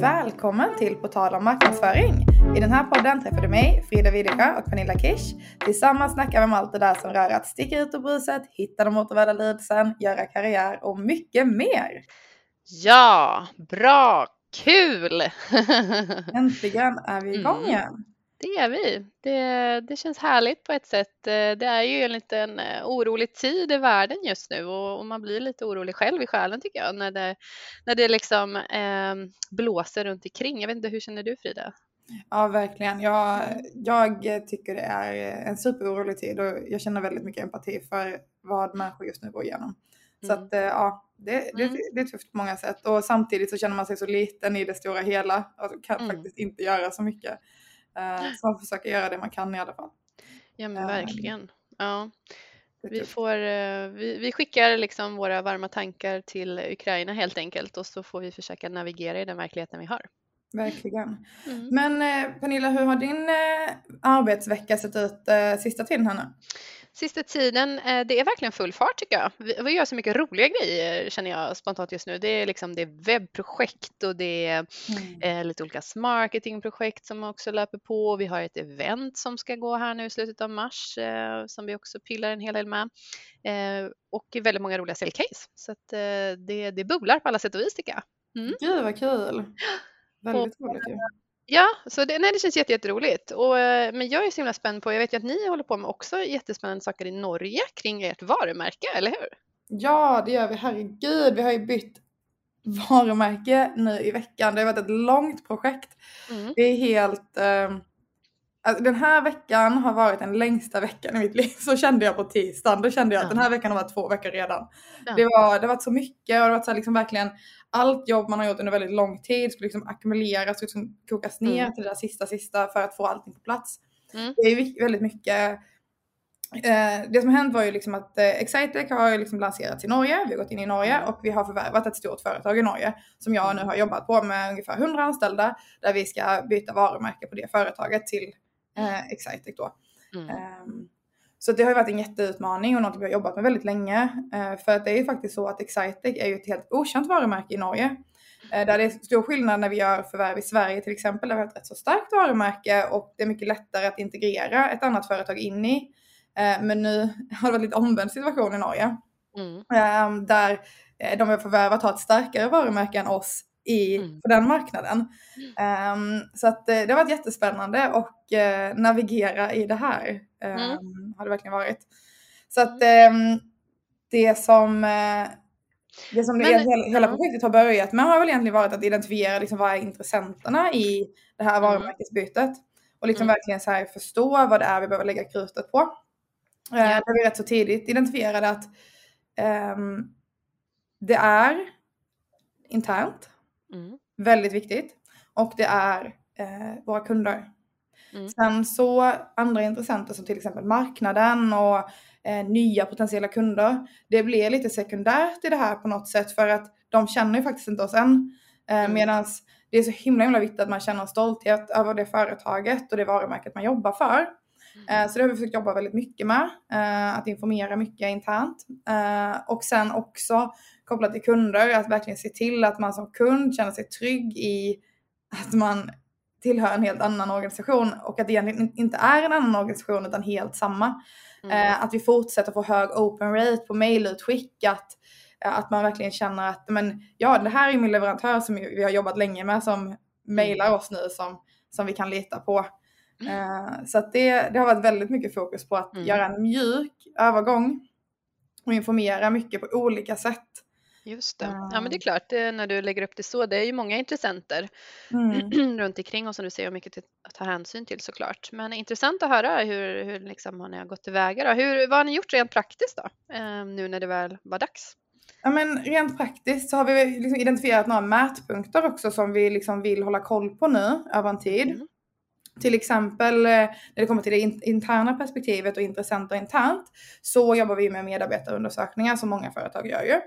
Välkommen till På tal om marknadsföring. I den här podden träffar du mig, Frida Widesjö och Pernilla Kish. Tillsammans snackar vi om allt det där som rör att sticka ut ur bruset, hitta de återvärda leadsen, göra karriär och mycket mer. Ja, bra, kul! Äntligen är vi igång Mm. Det är vi. Det, det känns härligt på ett sätt. Eh, Det är ju en liten eh, orolig tid i världen just nu och, och man blir lite orolig själv i själen tycker jag när det, när det liksom eh, blåser runt omkring. Jag vet inte, hur känner du Frida? Ja, verkligen. Jag, jag tycker det är en superorolig tid och jag känner väldigt mycket empati för vad människor just nu går igenom. Så Mm. att eh, ja, det, det, Mm. det är tufft på många sätt och samtidigt så känner man sig så liten i det stora hela och kan Mm. faktiskt inte göra så mycket. Eh, Så man försöker göra det man kan i alla fall. Ja men Ja. verkligen. Ja. Vi, får, eh, vi, vi skickar liksom våra varma tankar till Ukraina helt enkelt och så får vi försöka navigera i den verkligheten vi har. Verkligen. Mm. Men eh, Pernilla, hur har din eh, arbetsvecka sett ut eh, sista tiden här nu? Sista tiden, eh, det är verkligen full fart tycker jag. Vi, vi gör så mycket roliga grejer känner jag spontant just nu. Det är liksom det är webbprojekt och det är eh, lite olika marketingprojekt som också löper på. Vi har ett event som ska gå här nu i slutet av mars eh, som vi också pillar en hel del med. Eh, och väldigt många roliga säljcase. Så att, eh, det, det bubblar på alla sätt och vis tycker jag. Mm. Gud vad kul! Väldigt roligt ju. Ja, så det, nej, det känns jätte, jätteroligt. Och, eh, men jag är så himla spänd på, jag vet ju att ni håller på med också jättespännande saker i Norge kring ert varumärke, eller hur? Ja, det gör vi. Herregud, vi har ju bytt varumärke nu i veckan. Det har varit ett långt projekt. Mm. Det är helt... ehm, alltså den här veckan har varit den längsta veckan i mitt liv. Så kände jag på tisdagen. Då kände jag att Ja. den här veckan har varit två veckor redan. Ja. Det, var, det har varit så mycket och det har varit så här liksom verkligen allt jobb man har gjort under väldigt lång tid skulle liksom ackumuleras och liksom kokas ner Mm. till det där sista sista för att få allting på plats. Mm. Det är väldigt mycket Eh, det som hänt var ju liksom att eh, Excitec har liksom lanserats i Norge, vi har gått in i Norge Mm. och vi har förvärvat ett stort företag i Norge som jag nu har jobbat på med ungefär 100 anställda där vi ska byta varumärke på det företaget till eh, Excitec då. Mm. Ehm, Så det har ju varit en jätteutmaning och något vi har jobbat med väldigt länge. Eh, För att det är ju faktiskt så att Excitec är ju ett helt okänt varumärke i Norge. Eh, Där det är stor skillnad när vi gör förvärv i Sverige till exempel, där vi har ett rätt så starkt varumärke och det är mycket lättare att integrera ett annat företag in i. Eh, Men nu har det varit lite omvänd situation i Norge. Mm. Ehm, Där de vi har förvärvat har ett starkare varumärke än oss i, Mm. på den marknaden. Ehm, så att det har varit jättespännande och eh, navigera i det här. Mm. Har det verkligen varit. Så att ehm, det som, eh, det som Men- det, hela, hela projektet har börjat med har väl egentligen varit att identifiera liksom, vad är intressenterna i det här Mm. varumärkesbytet. Och liksom Mm. verkligen så här förstå vad det är vi behöver lägga krutet på. Eh, Ja. Där vi rätt så tidigt identifierade att ehm, det är internt, Mm. väldigt viktigt. Och det är eh, våra kunder. Mm. Sen så andra intressenter som till exempel marknaden och eh, nya potentiella kunder. Det blir lite sekundärt i det här på något sätt för att de känner ju faktiskt inte oss än. Eh, Mm. Medan det är så himla himla viktigt att man känner en stolthet över det företaget och det varumärket man jobbar för. Eh, Så det har vi försökt jobba väldigt mycket med. eh, Att informera mycket internt. Eh, Och sen också kopplat till kunder, att verkligen se till att man som kund känner sig trygg i att man tillhör en helt annan organisation och att det egentligen in- inte är en annan organisation utan helt samma. Mm. Eh, Att vi fortsätter få hög open rate på mailutskick, att, eh, att man verkligen känner att men, ja, det här är min leverantör som vi har jobbat länge med som mailar oss nu som, som vi kan lita på. Eh, Så att det, det har varit väldigt mycket fokus på att Mm. göra en mjuk övergång och informera mycket på olika sätt. Just det. Ja men det är klart, det, när du lägger upp det så, det är ju många intressenter Mm. runt omkring och som du säger mycket att ta hänsyn till såklart. Men intressant att höra hur, hur liksom har ni har gått tillväga då? Hur, vad har ni gjort rent praktiskt då? Eh, nu när det väl var dags? Ja, men rent praktiskt så har vi liksom identifierat några mätpunkter också som vi liksom vill hålla koll på nu över en tid. Mm. Till exempel eh, när det kommer till det interna perspektivet och intressenter internt så jobbar vi med medarbetarundersökningar som många företag gör ju.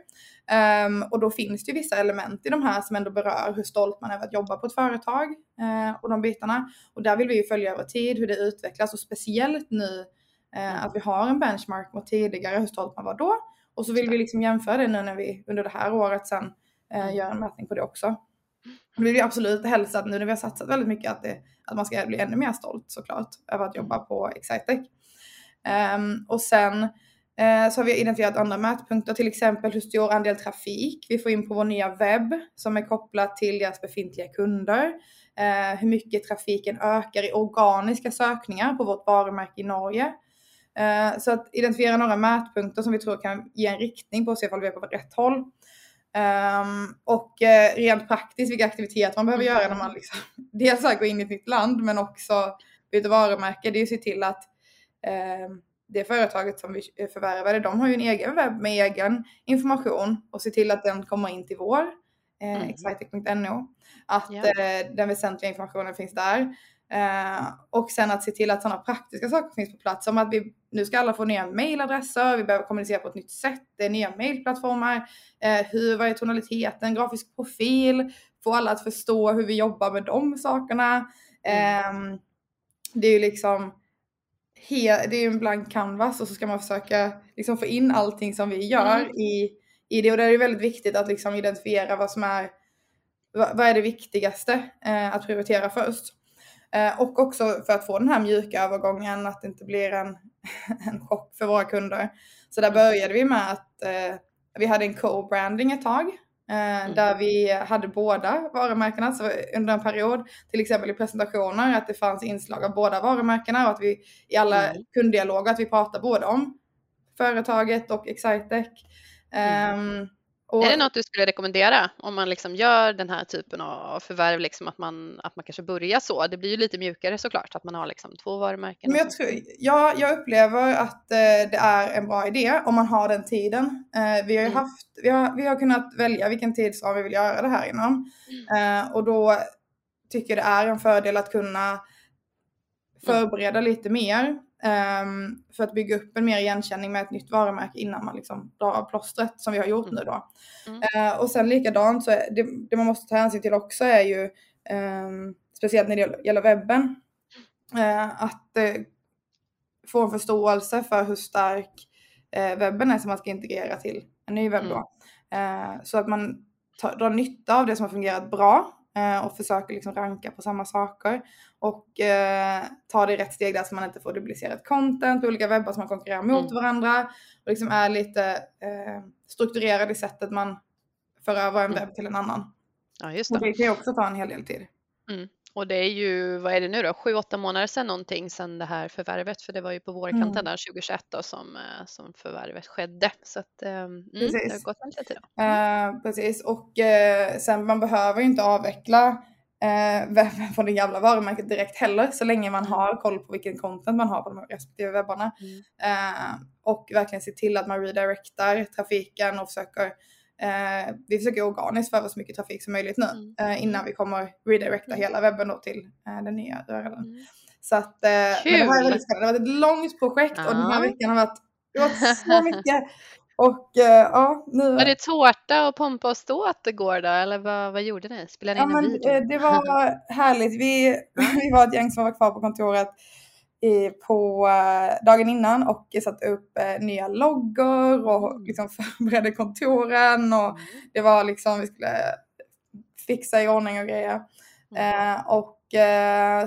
Um, och då finns det ju vissa element i de här som ändå berör hur stolt man är över att jobba på ett företag uh, och de bitarna. Och där vill vi ju följa över tid hur det utvecklas och speciellt nu uh, att vi har en benchmark mot tidigare, hur stolt man var då. Och så vill vi liksom jämföra det nu när vi under det här året sen uh, gör en mätning på det också. Vi vill ju absolut helst att nu när vi har satsat väldigt mycket att, det, att man ska bli ännu mer stolt såklart över att jobba på Excitec. Um, och sen uh, så har vi identifierat andra mätpunkter, till exempel hur stor andel trafik vi får in på vår nya webb som är kopplat till deras befintliga kunder. Uh, hur mycket trafiken ökar i organiska sökningar på vårt varumärke i Norge. Uh, så att identifiera några mätpunkter som vi tror kan ge en riktning på att se ifall vi är på rätt håll. Um, och uh, rent praktiskt vilka aktiviteter man behöver göra när man liksom, dels går in i ett nytt land men också byter varumärke. Det är att se till att uh, det företaget som vi förvärvade, de har ju en egen webb med egen information och se till att den kommer in till vår uh, mm. excitec.no. Att yeah. den väsentliga informationen finns där. Eh, och sen att se till att sådana praktiska saker finns på plats. Som att vi, nu ska alla få nya mailadresser, vi behöver kommunicera på ett nytt sätt, det är nya mailplattformar. Eh, hur, vad är tonaliteten, grafisk profil, få alla att förstå hur vi jobbar med de sakerna. Mm. Eh, det är ju liksom he, det är en blank canvas och så ska man försöka liksom få in allting som vi gör mm. i, i det. Och det är väldigt viktigt att liksom identifiera vad som är, vad, vad är det viktigaste eh, att prioritera först. Eh, och också för att få den här mjuka övergången, att det inte blir en, en chock för våra kunder. Så där började vi med att eh, vi hade en co-branding ett tag. Eh, mm. Där vi hade båda varumärkena så under en period, till exempel i presentationer, att det fanns inslag av båda varumärkena och att vi i alla mm. kunddialoger att vi pratar både om företaget och Excitec. Mm. Um, och, är det något du skulle rekommendera om man liksom gör den här typen av förvärv, liksom att, man, att man kanske börjar så? Det blir ju lite mjukare såklart att man har liksom två varumärken. Men jag, tror, ja, jag upplever att eh, det är en bra idé om man har den tiden. Eh, vi, har mm. haft, vi, har, vi har kunnat välja vilken tidsram vi vill göra det här inom. Mm. Eh, och då tycker jag det är en fördel att kunna mm. förbereda lite mer. Um, för att bygga upp en mer igenkänning med ett nytt varumärke innan man liksom drar av plåstret som vi har gjort mm. nu då. Mm. Uh, och sen likadant så det, det, man måste ta hänsyn till också är ju um, speciellt när det gäller webben uh, att uh, få en förståelse för hur stark webben är som man ska integrera till en ny webb då. Mm. så att man tar, drar nytta av det som har fungerat bra Eh, och försöker liksom ranka på samma saker och eh, ta det i rätt steg där så man inte får duplicerat content på olika webbar som man konkurrerar mot mm. varandra och liksom är lite eh, strukturerad i sättet man för över en mm. webb till en annan. Ja, just det. Och det kan ju också ta en hel del tid. Mm. Och det är ju, vad är det nu då, sju, åtta månader sedan någonting sedan det här förvärvet, för det var ju på vårkanten mm. där 2021 då som, eh, som förvärvet skedde. Så att mm, det har gått en liten tid. Uh, precis, och uh, sen man behöver ju inte avveckla uh, webben från det gamla varumärket direkt heller, så länge man mm. har koll på vilken content man har på de respektive webbarna. Mm. Uh, och verkligen se till att man redirectar trafiken och försöker Eh, vi försöker organiskt föra så mycket trafik som möjligt nu mm. eh, innan vi kommer redirecta mm. hela webben då till eh, den nya URLen. Mm. Så att eh, men det var väldigt spännande. Det var ett långt projekt och den här veckan har varit, det var så mycket. Och uh, ja, nu... Var det tårta och pompa och ståt igår då? Eller vad, vad gjorde ni? Spelade ni ja, in en video? Eh, det var härligt. Vi, vi var ett gäng som var kvar på kontoret i, på uh, dagen innan och satte upp uh, nya loggor och mm. liksom förberedde kontoren och mm. det var liksom, vi skulle fixa i ordning och grejer. Uh, och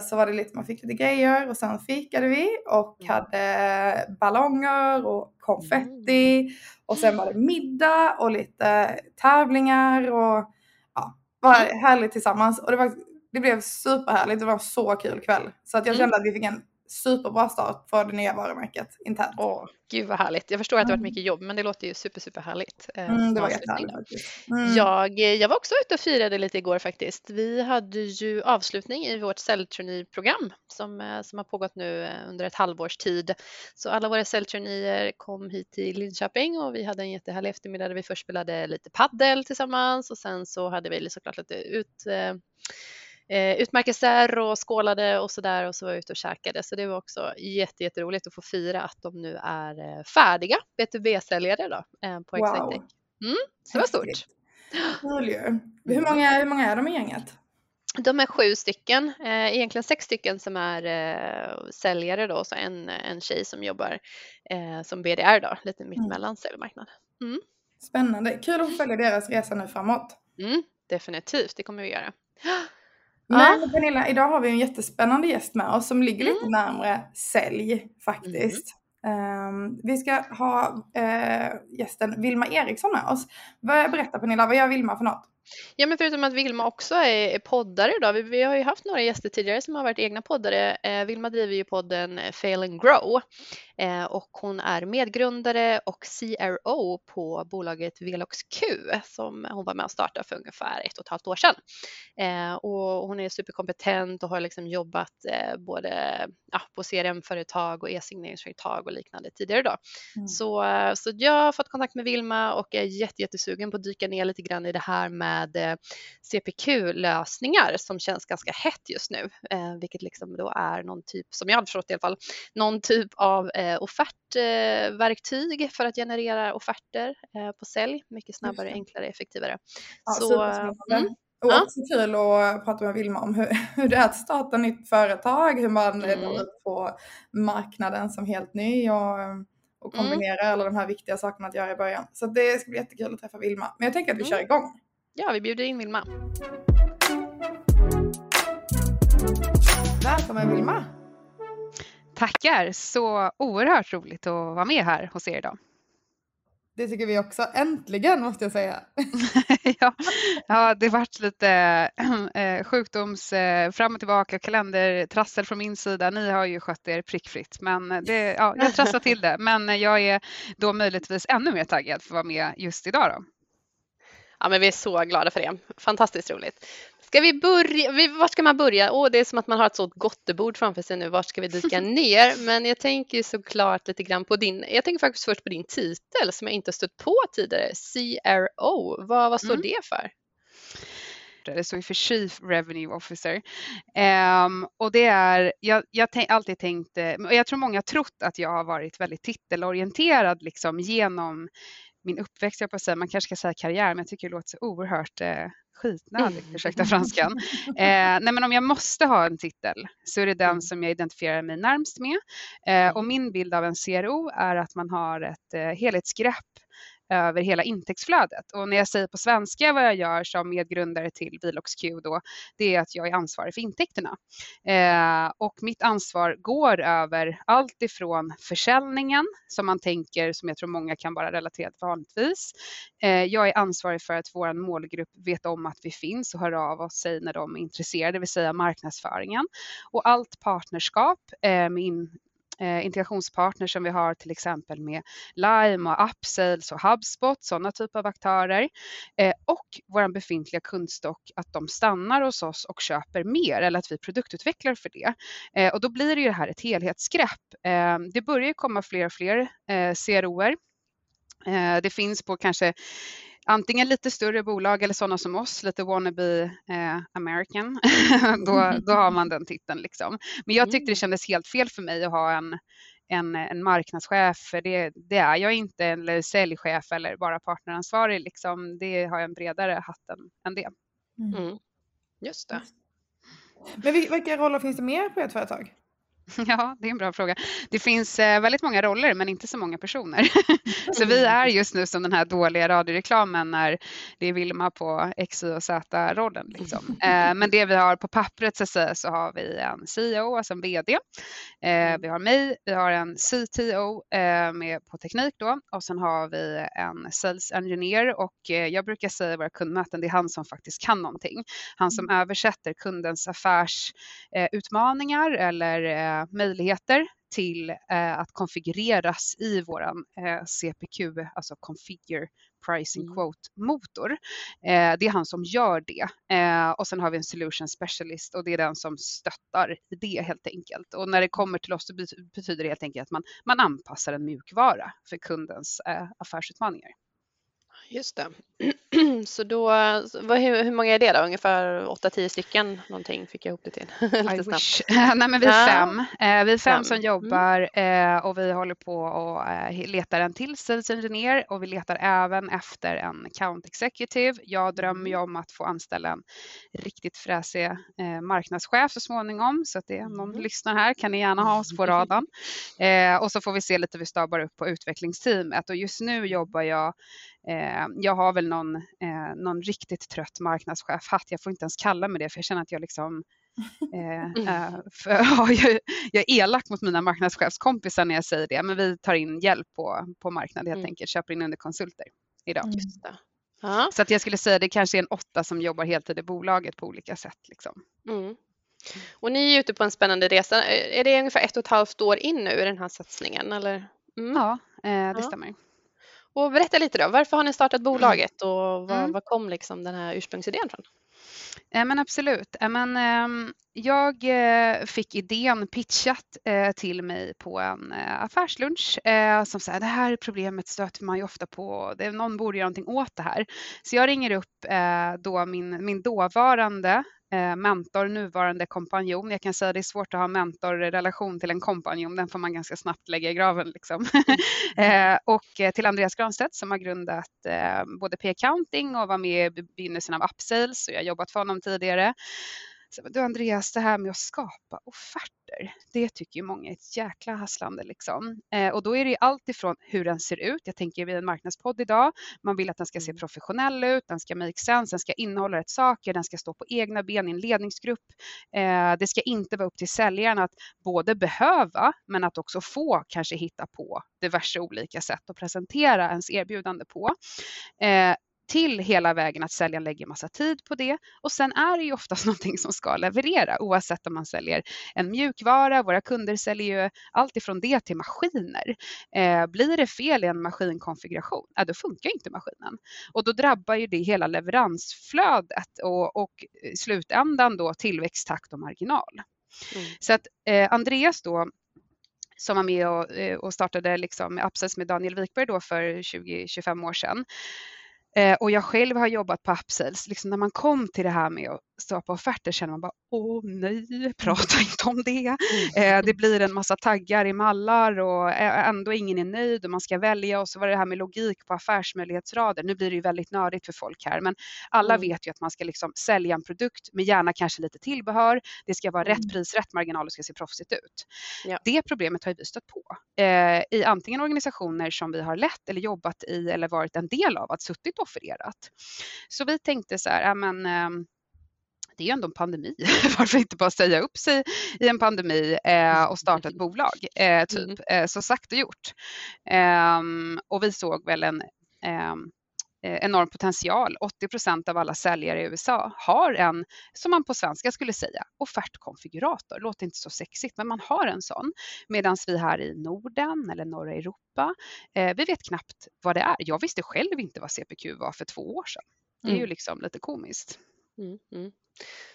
så var det lite, man fick lite grejer och sen fikade vi och mm. hade ballonger och konfetti mm. och sen var det middag och lite tävlingar och ja, var härligt tillsammans och det var det blev superhärligt, det var en så kul kväll. Så att jag kände att vi fick en superbra start för det nya varumärket internt. Åh, gud vad härligt. Jag förstår att det varit mm. mycket jobb, men det låter ju super, super härligt. Eh, mm, det var jättehärligt mm. jag, eh, jag var också ute och firade lite igår faktiskt. Vi hade ju avslutning i vårt säljturnéprogram som, eh, som har pågått nu under ett halvårs tid. Så alla våra säljturnéer kom hit till Linköping och vi hade en jättehärlig eftermiddag där vi först spelade lite paddel tillsammans och sen så hade vi såklart lite ut eh, utmärkelser och skålade och sådär och så var jag ute och käkade. Så det var också jätte, jätteroligt att få fira att de nu är eh, färdiga B2B-säljare då eh, på wow. Excitec. Mm, så det var stort. Hur många, hur många är de i gänget? De är sju stycken, eh, egentligen sex stycken som är eh, säljare då, så en, en tjej som jobbar eh, som BDR då, lite mittemellan mm. säljmarknad. Mm. Spännande, kul att följa deras resa nu framåt. Mm, definitivt, det kommer vi göra. Men ja. Pernilla, idag har vi en jättespännande gäst med oss som ligger lite mm. närmre sälj faktiskt. Um, vi ska ha uh, gästen Vilma Eriksson med oss. Berätta Pernilla, vad gör Vilma för något? Ja, men förutom att Vilma också är, poddare då. Vi, vi, har ju haft några gäster tidigare som har varit egna poddare. Eh, Vilma driver ju podden Fail and Grow eh, och hon är medgrundare och CRO på bolaget VeloxQ som hon var med och startade för ungefär ett och ett halvt år sedan. Eh, och hon är superkompetent och har liksom jobbat eh, både ja, på CRM-företag och e-signeringsföretag och liknande tidigare då. Mm. Så, så jag har fått kontakt med Vilma och är jättesugen på att dyka ner lite grann i det här med med eh, CPQ-lösningar som känns ganska hett just nu, eh, vilket liksom då är någon typ, som jag har förstått i alla fall, någon typ av eh, offertverktyg för att generera offerter på sälj mycket snabbare, enklare, effektivare. Ja, Så, mm. Och också ja. kul att prata med Vilma om hur, hur det är att starta nytt företag, hur man mm. är på marknaden som helt ny och, och mm. kombinera mm. alla de här viktiga sakerna att göra i början. Så det ska bli jättekul att träffa Vilma. Men jag tänker att vi mm. kör igång. Ja, vi bjuder in Vilma. Välkommen Vilma! Tackar! Så oerhört roligt att vara med här hos er idag. Det tycker vi också. Äntligen måste jag säga. ja, ja, det varit lite äh, sjukdoms äh, fram och tillbaka, kalendertrassel från min sida. Ni har ju skött er prickfritt, men det, ja, jag trasslar till det. Men jag är då möjligtvis ännu mer taggad för att vara med just idag. Då. Ja, men vi är så glada för det. Fantastiskt roligt. Ska vi börja? Var ska man börja? Åh, det är som att man har ett sådant gottebord framför sig nu. Var ska vi dyka ner? Men jag tänker såklart lite grann på din. Jag tänker faktiskt först på din titel som jag inte stött på tidigare. CRO. Vad, vad står mm. det för? Det står för Chief Revenue Officer. Um, och det är, jag har alltid tänkt, eh, och jag tror många har trott att jag har varit väldigt titelorienterad liksom genom min uppväxt, jag på att säga, man kanske ska säga karriär, men jag tycker det låter så oerhört eh, skitnödigt, ursäkta franskan. Eh, nej men om jag måste ha en titel så är det den mm. som jag identifierar mig närmst med. Eh, och min bild av en CRO är att man har ett eh, helhetsgrepp över hela intäktsflödet. Och när jag säger på svenska vad jag gör som medgrundare till ViloxQ då, det är att jag är ansvarig för intäkterna. Eh, och mitt ansvar går över allt ifrån försäljningen som man tänker, som jag tror många kan vara relaterat vanligtvis. Eh, jag är ansvarig för att vår målgrupp vet om att vi finns och hör av oss sig när de är intresserade, det vill säga marknadsföringen. Och allt partnerskap eh, med in, eh, integrationspartners som vi har till exempel med Lime och Upsales och HubSpot, sådana typer av aktörer. Eh, och vår befintliga kundstock, att de stannar hos oss och köper mer eller att vi produktutvecklar för det. Eh, och då blir det ju här ett helhetsgrepp. Eh, det börjar komma fler och fler eh, CROer. Eh, det finns på kanske antingen lite större bolag eller sådana som oss, lite wannabe eh, American, då, då har man den titeln. Liksom. Men jag tyckte det mm. kändes helt fel för mig att ha en, en, en marknadschef, för det, det, är jag inte, eller säljchef eller bara partneransvarig. Liksom. Det har jag en bredare hatt än, än det. Mm. mm. Just det. Men vilka roller finns det mer på ert företag? Ja, det är en bra fråga. Det finns eh, väldigt många roller men inte så många personer. så vi är just nu som den här dåliga radioreklamen när det är Vilma på X, Y och Z-rollen. Liksom. Eh, men det vi har på pappret så, säga, så har vi en CEO, alltså en VD. Eh, mm. vi har mig, vi har en CTO med på teknik då och sen har vi en Sales Engineer och jag brukar säga i våra kundmöten, det är han som faktiskt kan någonting. Han som mm. översätter kundens affärsutmaningar eller möjligheter till eh, att konfigureras i våran eh, CPQ, alltså Configure Pricing mm. Quote-motor. Eh, det är han som gör det. och sen har vi en Solution Specialist och det är den som stöttar det helt enkelt. Och när det kommer till oss så betyder det helt enkelt att man, man anpassar en mjukvara för kundens affärsutmaningar. Just det. Så då, vad, hur, hur många är det då? Ungefär 8-10 stycken någonting fick jag ihop det till. Lite snabbt. Nej men vi är fem. Eh, vi är fem, fem. som mm. jobbar eh, och vi håller på och eh, letar en till sales engineer och vi letar även efter en account executive. Jag drömmer ju mm. om att få anställa en riktigt fräsig eh, marknadschef så småningom så att det är någon mm. lyssnar här kan ni gärna ha oss på radarn. Eh, och så får vi se lite hur vi stabar upp på utvecklingsteamet och just nu jobbar jag Eh, jag har väl någon, eh, någon riktigt trött marknadschef-hatt. Jag får inte ens kalla mig det för jag känner att jag liksom eh, eh för, jag, jag, är elak mot mina marknadschefskompisar när jag säger det, men vi tar in hjälp på, på marknaden helt mm. enkelt, köper in under konsulter idag. Mm. Så att jag skulle säga det kanske är en åtta som jobbar heltid i bolaget på olika sätt. Liksom. Mm. Och ni är ute på en spännande resa. Är det ungefär ett och ett halvt år in nu i den här satsningen? Eller? Mm. Ja, eh, det ja. stämmer. Och berätta lite då, varför har ni startat bolaget och var, mm. var kom liksom den här ursprungsidén från? Ja, men absolut. Ja, men, ehm, jag eh, fick idén pitchat eh, till mig på en eh, affärslunch som sa det här problemet stöter man ju ofta på. Det, någon borde göra någonting åt det här. Så jag ringer upp då min, min dåvarande mentor, nuvarande kompanjon. Jag kan säga att det är svårt att ha mentorrelation till en kompanjon, den får man ganska snabbt lägga i graven. Liksom. Eh, och eh, till Andreas Granstedt som har grundat både P-accounting och var med i begynnelsen av Upsales och jag har jobbat för honom tidigare. Du Andreas, det här med att skapa offerter, det tycker ju många är ett jäkla hasslande. Liksom. Eh, och då är det allt ifrån hur den ser ut. Jag tänker vid en marknadspodd idag. Man vill att den ska se mm. professionell ut, den ska make sense, den ska innehålla rätt saker, den ska stå på egna ben i en ledningsgrupp. Eh, det ska inte vara upp till säljaren att både behöva, men att också få kanske hitta på diverse olika sätt att presentera ens erbjudande på. Eh, till hela vägen att säljaren lägger massa tid på det och sen är det ju oftast någonting som ska leverera oavsett om man säljer en mjukvara. Våra kunder säljer ju allt ifrån det till maskiner. Eh, blir det fel i en maskinkonfiguration, ja, då funkar inte maskinen och då drabbar ju det hela leveransflödet och, och i slutändan då tillväxttakt och marginal. Mm. Så att eh, Andreas då som var med och, eh, och startade liksom Upsales med Daniel Wikberg då för 20-25 år sedan. Eh, och jag själv har jobbat på Upsales, liksom när man kom till det här med att skapa offerter känner man bara åh nej, prata inte om det. Mm. Eh, det blir en massa taggar i mallar och ändå ingen är nöjd och man ska välja och så var det här med logik på affärsmöjlighetsrader. Nu blir det ju väldigt nördigt för folk här men alla mm. vet ju att man ska liksom sälja en produkt med gärna kanske lite tillbehör. Det ska vara mm. rätt pris, rätt marginal och ska se proffsigt ut. Ja. Det problemet har vi stött på eh, i antingen organisationer som vi har lett eller jobbat i eller varit en del av, att suttit och offererat. Så vi tänkte så här, ja, men, ehm, det är ändå en pandemi. Varför inte bara säga upp sig i en pandemi eh, och starta ett bolag? Eh, typ. Mm. Eh, så sagt och gjort. Ehm, och vi såg väl en ehm, eh, enorm potential. 80 procent av alla säljare i USA har en, som man på svenska skulle säga, offertkonfigurator. Låter inte så sexigt, men man har en sån. Medan vi här i Norden eller norra Europa, eh, vi vet knappt vad det är. Jag visste själv inte vad CPQ var för två år sedan. Det är mm. ju liksom lite komiskt. Mm, mm.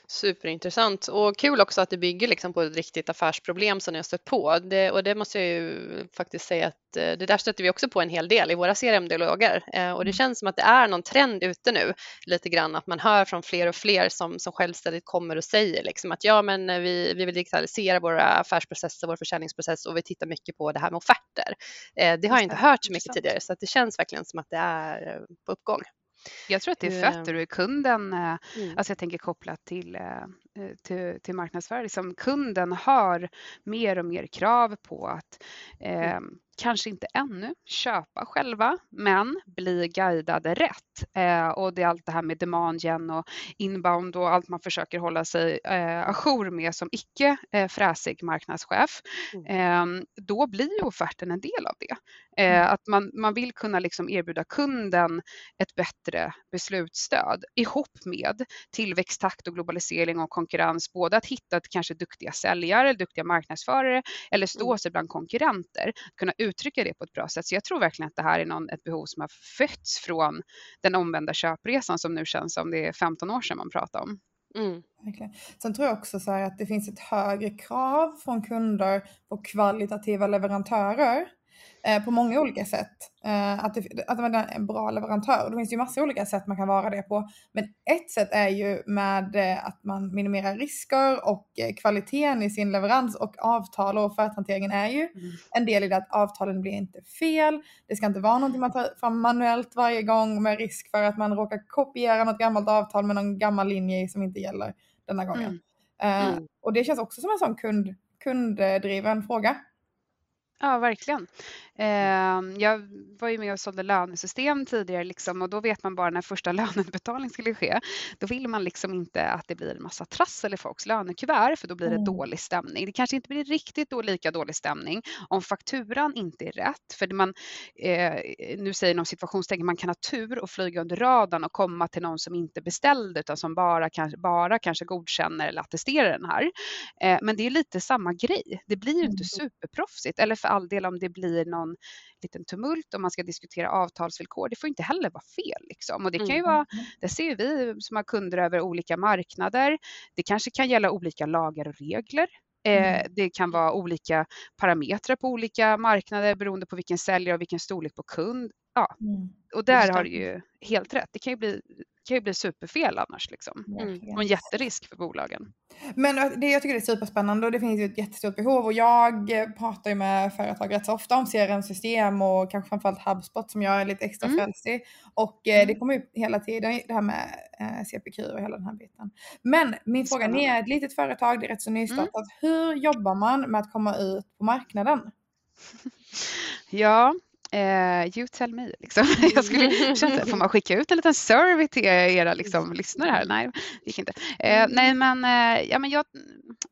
Superintressant och kul också att det bygger liksom på ett riktigt affärsproblem som ni har stött på. Det, och det måste jag ju faktiskt säga att eh, det där stöter vi också på en hel del i våra CRM-dialoger eh, och det mm. känns som att det är någon trend ute nu lite grann att man hör från fler och fler som, som självständigt kommer och säger liksom att ja, men eh, vi, vi vill digitalisera våra affärsprocesser, vår försäljningsprocess och vi tittar mycket på det här med offerter. Det har jag inte hört så mycket tidigare så att det känns verkligen som att det är på uppgång. Jag tror att det är fett ur kunden, eh, mm. alltså jag tänker kopplat till, eh, till, till marknadsföring, liksom kunden har mer och mer krav på att mm. eh, kanske inte ännu köpa själva, men bli guidade rätt. Eh, och det är allt det här med demand gen och inbound och allt man försöker hålla sig eh, ajour med som icke eh, fräsig marknadschef. Mm. Eh, då blir ju offerten en del av det. Eh, mm. att man, man vill kunna liksom erbjuda kunden ett bättre beslutsstöd ihop med tillväxttakt och globalisering och konkurrens. Både att hitta kanske duktiga säljare, duktiga marknadsförare eller stå mm. sig bland konkurrenter. Kunna uttrycka det på ett bra sätt. Så jag tror verkligen att det här är någon, ett behov som har fötts från den omvända köpresan som nu känns som det är 15 år sedan man pratade om. Mm. Sen tror jag också så att det finns ett högre krav från kunder på kvalitativa leverantörer. Eh, på många olika sätt. Eh, att, det, att man är en bra leverantör. Det finns ju massa olika sätt man kan vara det på. Men ett sätt är ju med eh, att man minimerar risker och eh, kvaliteten i sin leverans och avtal och offerthanteringen är ju mm. en del i det att avtalen blir inte fel. Det ska inte vara någonting man tar fram manuellt varje gång med risk för att man råkar kopiera något gammalt avtal med någon gammal linje som inte gäller denna gången. Mm. Eh, mm. Och det känns också som en sån kund, kunddriven fråga. Ja, verkligen. Ehm, jag var ju med och sålde lönesystem tidigare liksom, och då vet man bara när första löneutbetalning skulle ske. Då vill man liksom inte att det blir en massa trassel i folks lönekuvert för då blir det mm. dålig stämning. Det kanske inte blir riktigt då lika dålig stämning om fakturan inte är rätt. För man, eh, nu säger någon situationstecken, man kan ha tur och flyga under radarn och komma till någon som inte beställde utan som bara, kanske, bara kanske godkänner eller attesterar den här. Eh, men det är lite samma grej. Det blir ju inte mm. superproffsigt eller för all del om det blir någon liten tumult om man ska diskutera avtalsvillkor. Det får inte heller vara fel. Liksom. Och det kan ju vara, mm. det ser vi som har kunder över olika marknader. Det kanske kan gälla olika lagar och regler. Eh, mm. Det kan vara olika parametrar på olika marknader beroende på vilken säljare och vilken storlek på kund. Ja. Mm. Och där har du ju helt rätt. Det kan ju bli kan ju bli superfel annars. Liksom. Mm. Och en jätterisk för bolagen. Men äh, det, jag tycker det är superspännande och det finns ju ett jättestort behov och jag pratar ju med företag rätt så ofta om CRM-system och kanske framförallt HubSpot som jag är lite extra mm. frälst i. Och eh, det kommer upp hela tiden det här med eh, CPQ och hela den här biten. Men min fråga, ni är ett litet företag, det är rätt så nystartat. Mm. Hur jobbar man med att komma ut på marknaden? ja, Eh, you tell me. Liksom. Jag skulle, får man skicka ut en liten survey till era liksom, lyssnare här? Nej, det gick inte. Eh, mm. nej, men, eh, ja, men jag,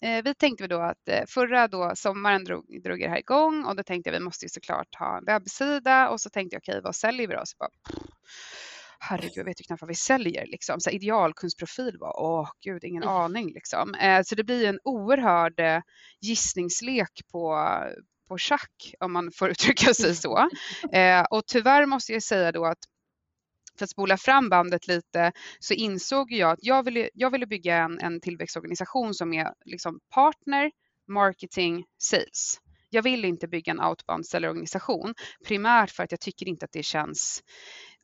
eh, vi tänkte då att eh, förra då, sommaren drog, drog det här igång och då tänkte jag vi måste ju såklart ha en webbsida och så tänkte jag okej, okay, vad säljer vi då? Så bara, herregud, jag vet ju knappt vad vi säljer. Liksom. Så idealkundsprofil var, åh gud, ingen mm. aning. Liksom. Eh, så det blir en oerhörd eh, gissningslek på, på schack om man får uttrycka sig så. Eh, och tyvärr måste jag säga då att för att spola fram bandet lite så insåg jag att jag ville, jag ville bygga en, en tillväxtorganisation som är liksom partner, marketing, sales. Jag vill inte bygga en outbound säljorganisation primärt för att jag tycker inte att det känns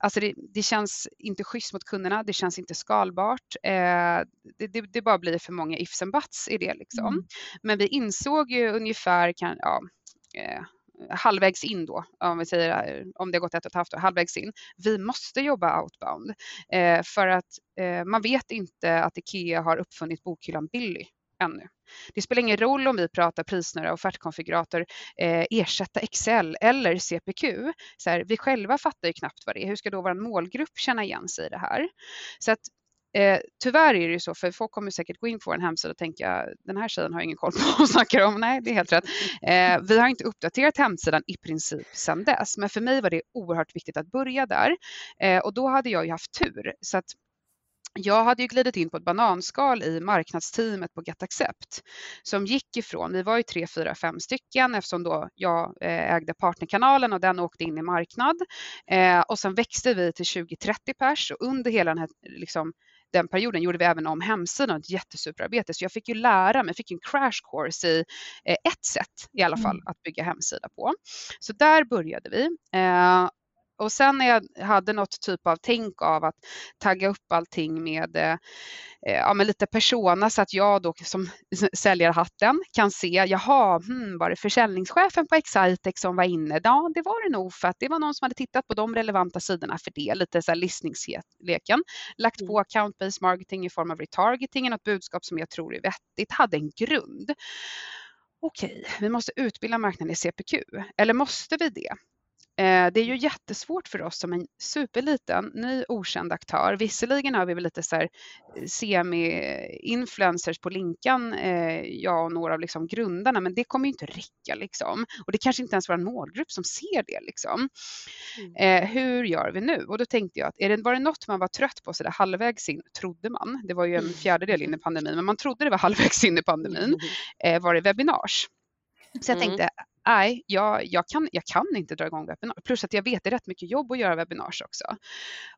Alltså det, det, känns inte schysst mot kunderna, det känns inte skalbart. Eh, det, det, det, bara blir för många ifs and buts i det. Liksom. Mm. Men vi insåg ju ungefär, kan, ja, Eh, halvvägs in då, om vi säger eh, om det har gått ett och ett halvt år, halvvägs in. Vi måste jobba outbound eh, för att eh, man vet inte att IKEA har uppfunnit bokhyllan Billy ännu. Det spelar ingen roll om vi pratar prisnära offertkonfigurator, eh, ersätta Excel eller CPQ. Så här, vi själva fattar ju knappt vad det är. Hur ska då vår målgrupp känna igen sig i det här? Så att Eh, tyvärr är det ju så, för folk kommer säkert gå in på vår hemsida och tänka den här tjejen har ingen koll på vad hon snackar om. Nej, det är helt rätt. Eh, vi har inte uppdaterat hemsidan i princip sedan dess, men för mig var det oerhört viktigt att börja där. Eh, och då hade jag ju haft tur. Så att jag hade ju glidit in på ett bananskal i marknadsteamet på GetAccept som gick ifrån, vi var ju tre, fyra, fem stycken eftersom då jag eh, ägde partnerkanalen och den åkte in i marknad eh, och sen växte vi till 20-30 pers och under hela den här liksom, den perioden gjorde vi även om hemsidan, ett jättesuperarbete. Så jag fick ju lära mig, fick en crash course i eh, ett sätt i alla fall mm. att bygga hemsida på. Så där började vi. Och sen när jag hade något typ av tänk av att tagga upp allting med, eh, ja, med lite persona så att jag då som säljarhatten kan se, jaha, hmm, var det försäljningschefen på Excitex som var inne? Ja, det var det nog för att det var någon som hade tittat på de relevanta sidorna för det, lite så här listningsleken. Lagt på mm. account-based marketing i form av retargeting, något budskap som jag tror är vettigt, hade en grund. Okej, vi måste utbilda marknaden i CPQ, eller måste vi det? Eh, det är ju jättesvårt för oss som en superliten, ny okänd aktör. Visserligen har vi väl lite så här eh, semi-influencers på Linkan, eh, jag och några av liksom grundarna, men det kommer ju inte räcka liksom. Och det kanske inte ens vår målgrupp som ser det liksom. Mm. hur gör vi nu? Och då tänkte jag att är det, var det något man var trött på så där halvvägs in, trodde man, det var ju en mm. fjärdedel in i pandemin, men man trodde det var halvvägs in i pandemin, var det webbinars. Så jag tänkte, nej, jag, jag, kan, jag kan inte dra igång webbinar. Plus att jag vet det är rätt mycket jobb att göra webbinars också.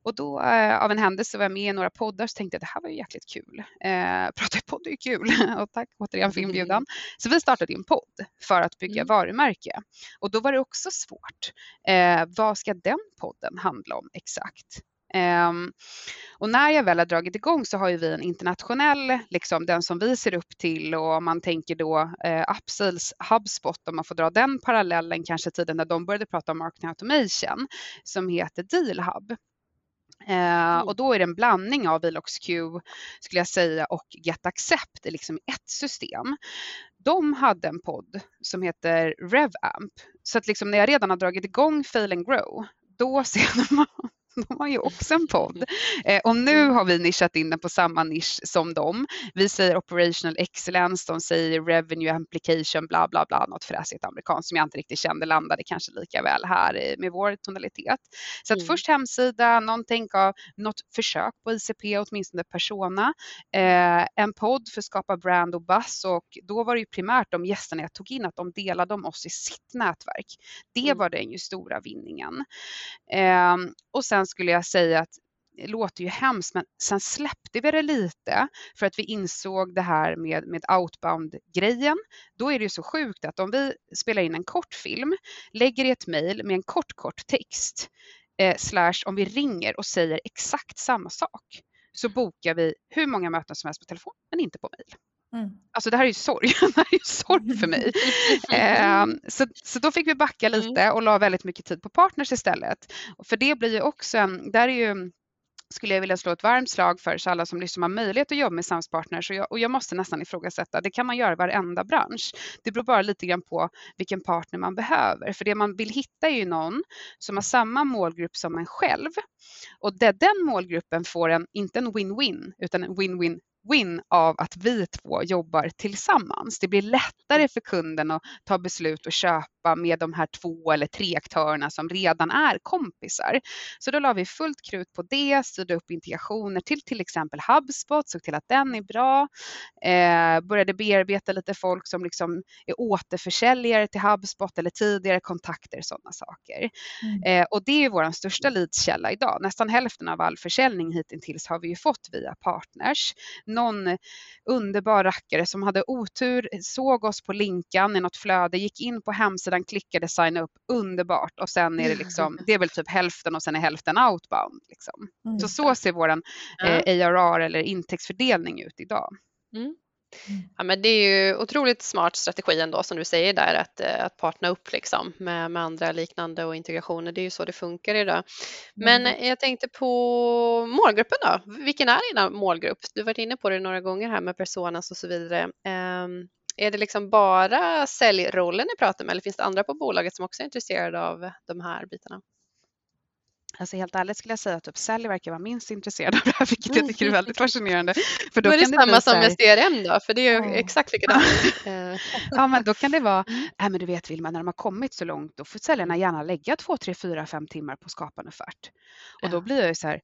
Och då eh, av en händelse var jag med i några poddar så tänkte jag det här var ju jäkligt kul. Eh, prata i podd är ju kul och tack återigen för inbjudan. Så vi startade en podd för att bygga mm. varumärke. Och då var det också svårt. Eh, vad ska den podden handla om exakt? Um, och när jag väl har dragit igång så har ju vi en internationell, liksom den som vi ser upp till och om man tänker då eh, Upsales HubSpot, om man får dra den parallellen kanske tiden när de började prata om marketing automation, som heter DealHub. Uh, mm. Och då är det en blandning av VLOXQ skulle jag säga och GetAccept liksom ett system. De hade en podd som heter RevAmp. Så att liksom när jag redan har dragit igång Fail and Grow, då ser man de har ju också en podd. Eh, och nu mm. har vi nischat in den på samma nisch som dem. Vi säger operational excellence, de säger revenue application, bla bla bla, något fräsigt amerikanskt som jag inte riktigt kände landade kanske lika väl här med vår tonalitet. Så att mm. först hemsida, någonting av något försök på ICP, åtminstone persona, eh, en podd för att skapa brand och buzz och då var det ju primärt de gästerna jag tog in att de delade om oss i sitt nätverk. Det mm. var den ju stora vinningen. Eh, och sen skulle jag säga att det låter ju hemskt men sen släppte vi det lite för att vi insåg det här med, med outbound-grejen. Då är det ju så sjukt att om vi spelar in en kort film, lägger i ett mejl med en kort kort text eh, slash om vi ringer och säger exakt samma sak så bokar vi hur många möten som helst på telefon men inte på mejl. Mm. Alltså det här är ju sorg, det här är ju sorg för mig. eh, så, så då fick vi backa mm. lite och la väldigt mycket tid på partners istället. För det blir ju också en, där är ju skulle jag vilja slå ett varmt slag för så alla som lyssnar har möjlighet att jobba med samspartners och jag, och jag måste nästan ifrågasätta, det kan man göra i varenda bransch. Det beror bara lite grann på vilken partner man behöver. För det man vill hitta är ju någon som har samma målgrupp som en själv. Och där den målgruppen får en, inte en win-win, utan en win-win win av att vi två jobbar tillsammans. Det blir lättare för kunden att ta beslut och köpa med de här två eller tre aktörerna som redan är kompisar. Så då la vi fullt krut på det, styrde upp integrationer till till exempel HubSpot, såg till att den är bra, eh, började bearbeta lite folk som liksom är återförsäljare till HubSpot eller tidigare kontakter, sådana saker. Mm. Eh, och det är vår största leadskälla idag. Nästan hälften av all försäljning hittills har vi ju fått via partners någon underbar rackare som hade otur, såg oss på linkan i något flöde, gick in på hemsidan, klickade signa upp, underbart och sen är det liksom, det är väl typ hälften och sen är hälften outbound. Liksom. Mm. Så så ser vår eh, ARR eller intäktsfördelning ut idag. Mm. Mm. Ja, men det är ju otroligt smart strategi ändå som du säger där att, eh, att partna upp liksom med, med andra liknande och integrationer. Det är ju så det funkar idag. Men mm. jag tänkte på målgruppen då. Vilken är din målgrupp? Du har varit inne på det några gånger här med personas och så vidare. Um, är det liksom bara säljrollen ni pratar med eller finns det andra på bolaget som också är intresserade av de här bitarna? Alltså helt ärligt skulle jag säga att typ Sally verkar vara minst intresserad av det här, vilket jag tycker är väldigt fascinerande. För då, då är det, det samma som med CRM då, för det är ju oh. exakt likadant. Eh. ja, men då kan det vara, mm. nej men du vet Vilma, när de har kommit så långt, då får säljarna gärna lägga två, tre, fyra, fem timmar på att skapa en offert. Och då blir jag ju så här,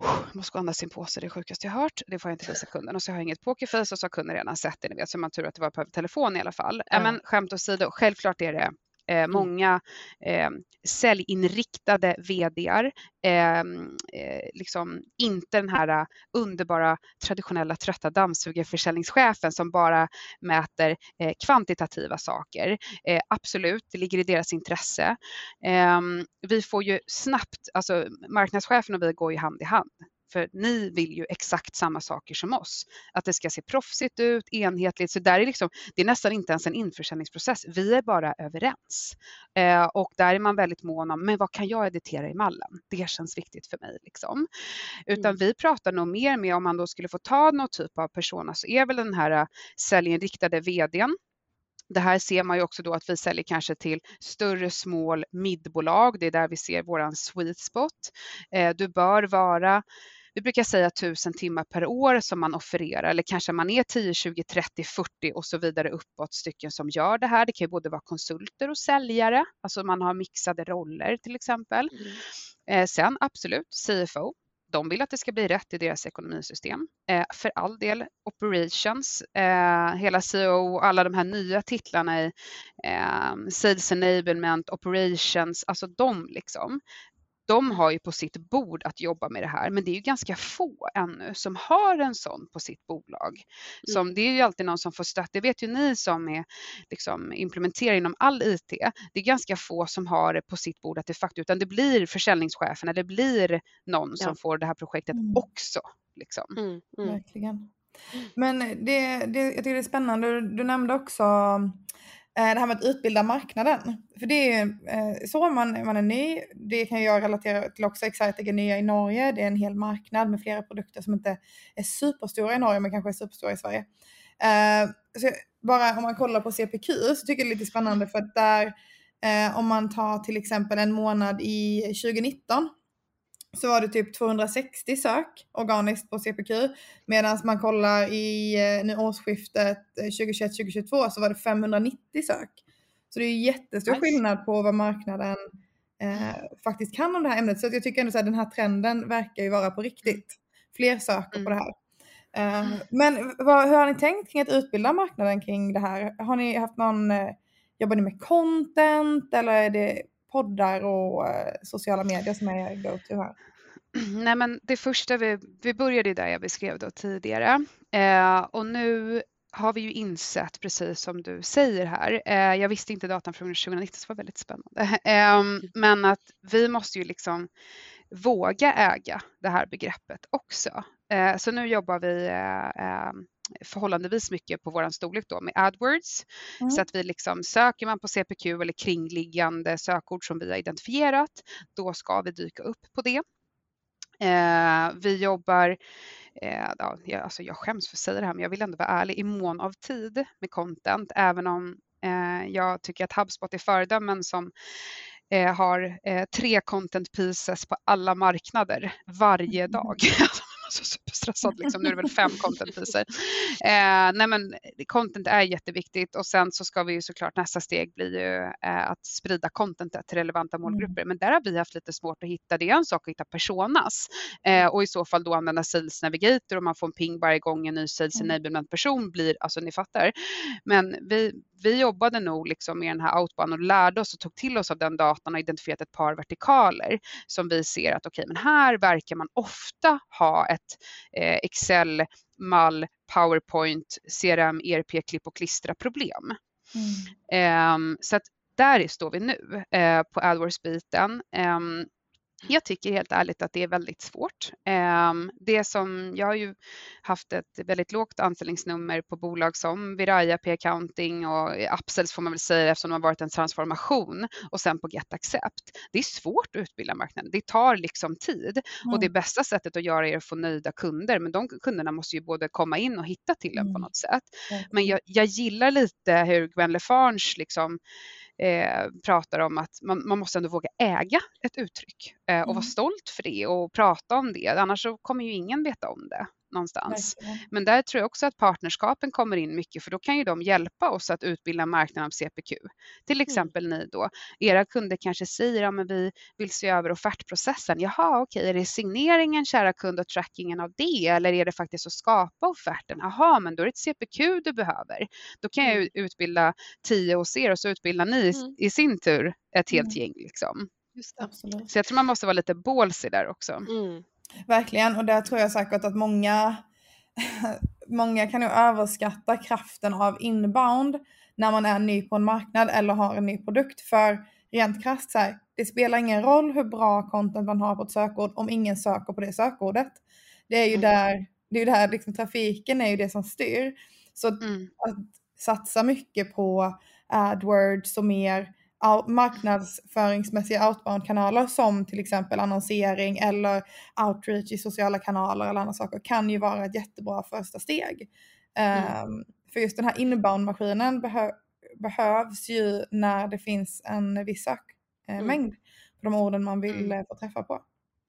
jag måste gå och andas in påse, det är sjukaste jag hört. Det får jag inte visa kunden. Och så har jag inget pokerface och så har kunden redan sett det, ni vet. Så man tur att det var på telefon i alla fall. Mm. men skämt åsido, självklart är det Eh, mm. många eh, säljinriktade VDR, ehm, eh, liksom inte den här underbara traditionella trötta dammsugarförsäljningschefen som bara mäter eh, kvantitativa saker. Eh, absolut, det ligger i deras intresse. Ehm, vi får ju snabbt, alltså marknadschefen och vi går ju hand i hand. För ni vill ju exakt samma saker som oss. Att det ska se proffsigt ut, enhetligt. Så där är liksom, det är nästan inte ens en införsäljningsprocess. Vi är bara överens. Eh, och där är man väldigt mån om, men vad kan jag editera i mallen? Det känns viktigt för mig. Liksom. Utan mm. vi pratar nog mer med, om man då skulle få ta någon typ av persona, så är väl den här äh, säljinriktade vdn det här ser man ju också då att vi säljer kanske till större small midbolag. Det är där vi ser våran sweet spot. Eh, du bör vara vi brukar säga 1000 timmar per år som man offererar eller kanske man är 10, 20, 30, 40 och så vidare uppåt stycken som gör det här. Det kan ju både vara konsulter och säljare, alltså man har mixade roller till exempel. Mm. Eh, sen absolut CFO, de vill att det ska bli rätt i deras ekonomisystem. Eh, för all del, operations, eh, hela CEO och alla de här nya titlarna i eh, sales enablement, operations, alltså de liksom de har ju på sitt bord att jobba med det här, men det är ju ganska få ännu som har en sån på sitt bolag. Som, mm. Det är ju alltid någon som får stöd. Det vet ju ni som är liksom, implementerar inom all IT. Det är ganska få som har det på sitt bord att det faktiskt, utan det blir försäljningschefen eller det blir någon ja. som får det här projektet mm. också. Liksom. Mm, mm. Verkligen. Men det, det, jag tycker det är spännande, du, du nämnde också Eh, det här med att utbilda marknaden. För det är eh, så man, man är ny. Det kan jag relatera till också. Exitec är nya i Norge. Det är en hel marknad med flera produkter som inte är superstora i Norge men kanske är superstora i Sverige. Eh, så bara om man kollar på CPQ så tycker jag det är lite spännande för att där om man tar till exempel en månad i 2019 så var det typ 260 sök organiskt på CPQ. Medan man kollar i eh, nu årsskiftet 2021-2022 eh, så var det 590 sök. Så det är jättestor nice. skillnad på vad marknaden eh, faktiskt kan om det här ämnet. Så jag tycker ändå att den här trenden verkar ju vara på riktigt. Fler söker mm. på det här. Eh, men vad, hur har ni tänkt kring att utbilda marknaden kring det här? Har ni haft någon, eh, jobbar ni med content eller är det poddar och eh, sociala medier som är go-to här? Nej, men det första vi, vi började där jag beskrev då tidigare eh, och nu har vi ju insett, precis som du säger här, eh, jag visste inte datan från 2019 så det var väldigt spännande, eh, men att vi måste ju liksom våga äga det här begreppet också. Eh, så nu jobbar vi eh, ehm, förhållandevis mycket på vår storlek då med AdWords. Mm. Så att vi liksom söker man på CPQ eller kringliggande sökord som vi har identifierat, då ska vi dyka upp på det. Eh, vi jobbar Eh, ja, jag, alltså jag skäms för att säga det här, men jag vill ändå vara ärlig, i mån av tid med content, även om eh, jag tycker att HubSpot är föredömen som eh, har eh, tre content pieces på alla marknader varje dag. Alltså, så superstressad. Liksom. Nu är det väl fem content pieces. Eh, nej men content är jätteviktigt och sen så ska vi ju såklart nästa steg bli ju eh, att sprida contentet till relevanta mm. målgrupper. Men där har vi haft lite svårt att hitta. Det är en sak att hitta personas eh, och i så fall då använda Sales Navigator och man får en ping varje gång en ny Sales mm. Enablement person blir, alltså ni fattar. Men vi, vi jobbade nog liksom med den här outbound och lärde oss och tog till oss av den datan och identifierat ett par vertikaler som vi ser att okej, okay, men här verkar man ofta ha ett eh, Excel, mall, PowerPoint, CRM, ERP, klipp och klistra problem. Mm. Eh, så att där står vi nu eh, på AdWords-biten. Jag tycker helt ärligt att det är väldigt svårt. Ehm, det som, jag har ju haft ett väldigt lågt anställningsnummer på bolag som Viraya, P-accounting och Upsells får man väl säga eftersom det har varit en transformation och sen på Get Accept. Det är svårt att utbilda marknaden. Det tar liksom tid mm. och det bästa sättet att göra är att få nöjda kunder. Men de kunderna måste ju både komma in och hitta till en mm. på något sätt. Mm. Men jag, jag gillar lite hur Gwen Lefarge liksom eh, pratar om att man, man, måste ändå våga äga ett uttryck eh, och mm. vara stolt för det och prata om det. Annars så kommer ju ingen veta om det någonstans. Verkligen. Men där tror jag också att partnerskapen kommer in mycket för då kan ju de hjälpa oss att utbilda marknaden av CPQ. Till mm. exempel mm. ni då, era kunder kanske säger att ja, vi vill se över offertprocessen. Jaha, okej, är det signeringen kära kund och trackingen av det eller är det faktiskt att skapa offerten? Jaha, men då är det ett CPQ du behöver. Då kan jag mm. utbilda tio hos er och så utbildar ni mm. i sin tur ett helt mm. gäng. Liksom. Så jag tror man måste vara lite ballsy där också. Mm. Verkligen, och där tror jag säkert att många, många kan nog överskatta kraften av inbound när man är ny på en marknad eller har en ny produkt. För rent krasst så här, det spelar ingen roll hur bra content man har på ett sökord om ingen söker på det sökordet. Det är ju mm. där, det är där liksom, trafiken är ju det som styr. Så mm. att satsa mycket på AdWords och mer marknadsföringsmässiga outbound-kanaler som till exempel annonsering eller outreach i sociala kanaler eller andra saker kan ju vara ett jättebra första steg. Mm. Um, för just den här inbound-maskinen behö behövs ju när det finns en viss sökmängd mm. på de orden man vill mm. Eh, få träffa på.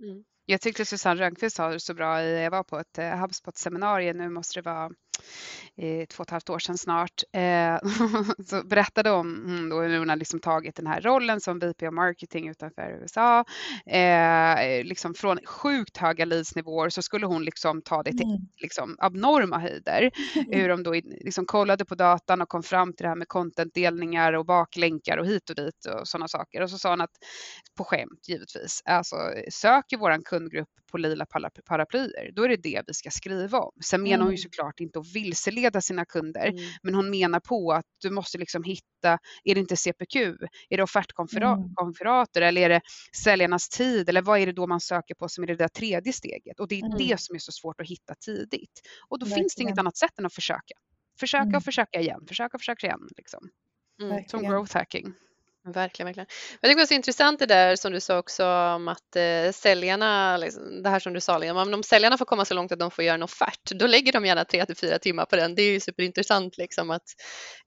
Mm. Jag tyckte Susanne Rönnqvist sa det så bra, jag var på ett eh, HubSpot-seminarium, nu måste det vara två och ett halvt år sedan snart, eh, så berättade om mm, då hur hon hade liksom tagit den här rollen som VP of marketing utanför USA. Eh, liksom från sjukt höga leadsnivåer så skulle hon liksom ta det till mm. liksom, abnorma höjder. Hur de då liksom kollade på datan och kom fram till det här med contentdelningar och baklänkar och hit och dit och sådana saker. Och så sa hon att, på skämt givetvis, alltså söker våran kundgrupp på lila paraplyer, då är det det vi ska skriva om. Sen menar hon ju mm. såklart inte att vilseleda sina kunder, mm. men hon menar på att du måste liksom hitta, är det inte CPQ, är det offertkonferater mm. eller är det säljarnas tid eller vad är det då man söker på som är det där tredje steget? Och det är mm. det som är så svårt att hitta tidigt. Och då Verkligen. finns det inget annat sätt än att försöka. Försöka och mm. försöka igen, försöka och försöka igen. Liksom. Som growth hacking. Verkligen, verkligen. Jag tycker det var så intressant det där som du sa också om att eh, säljarna, liksom, det här som du sa, liksom, om säljarna får komma så långt att de får göra en offert, då lägger de gärna tre till fyra timmar på den. Det är ju superintressant liksom att,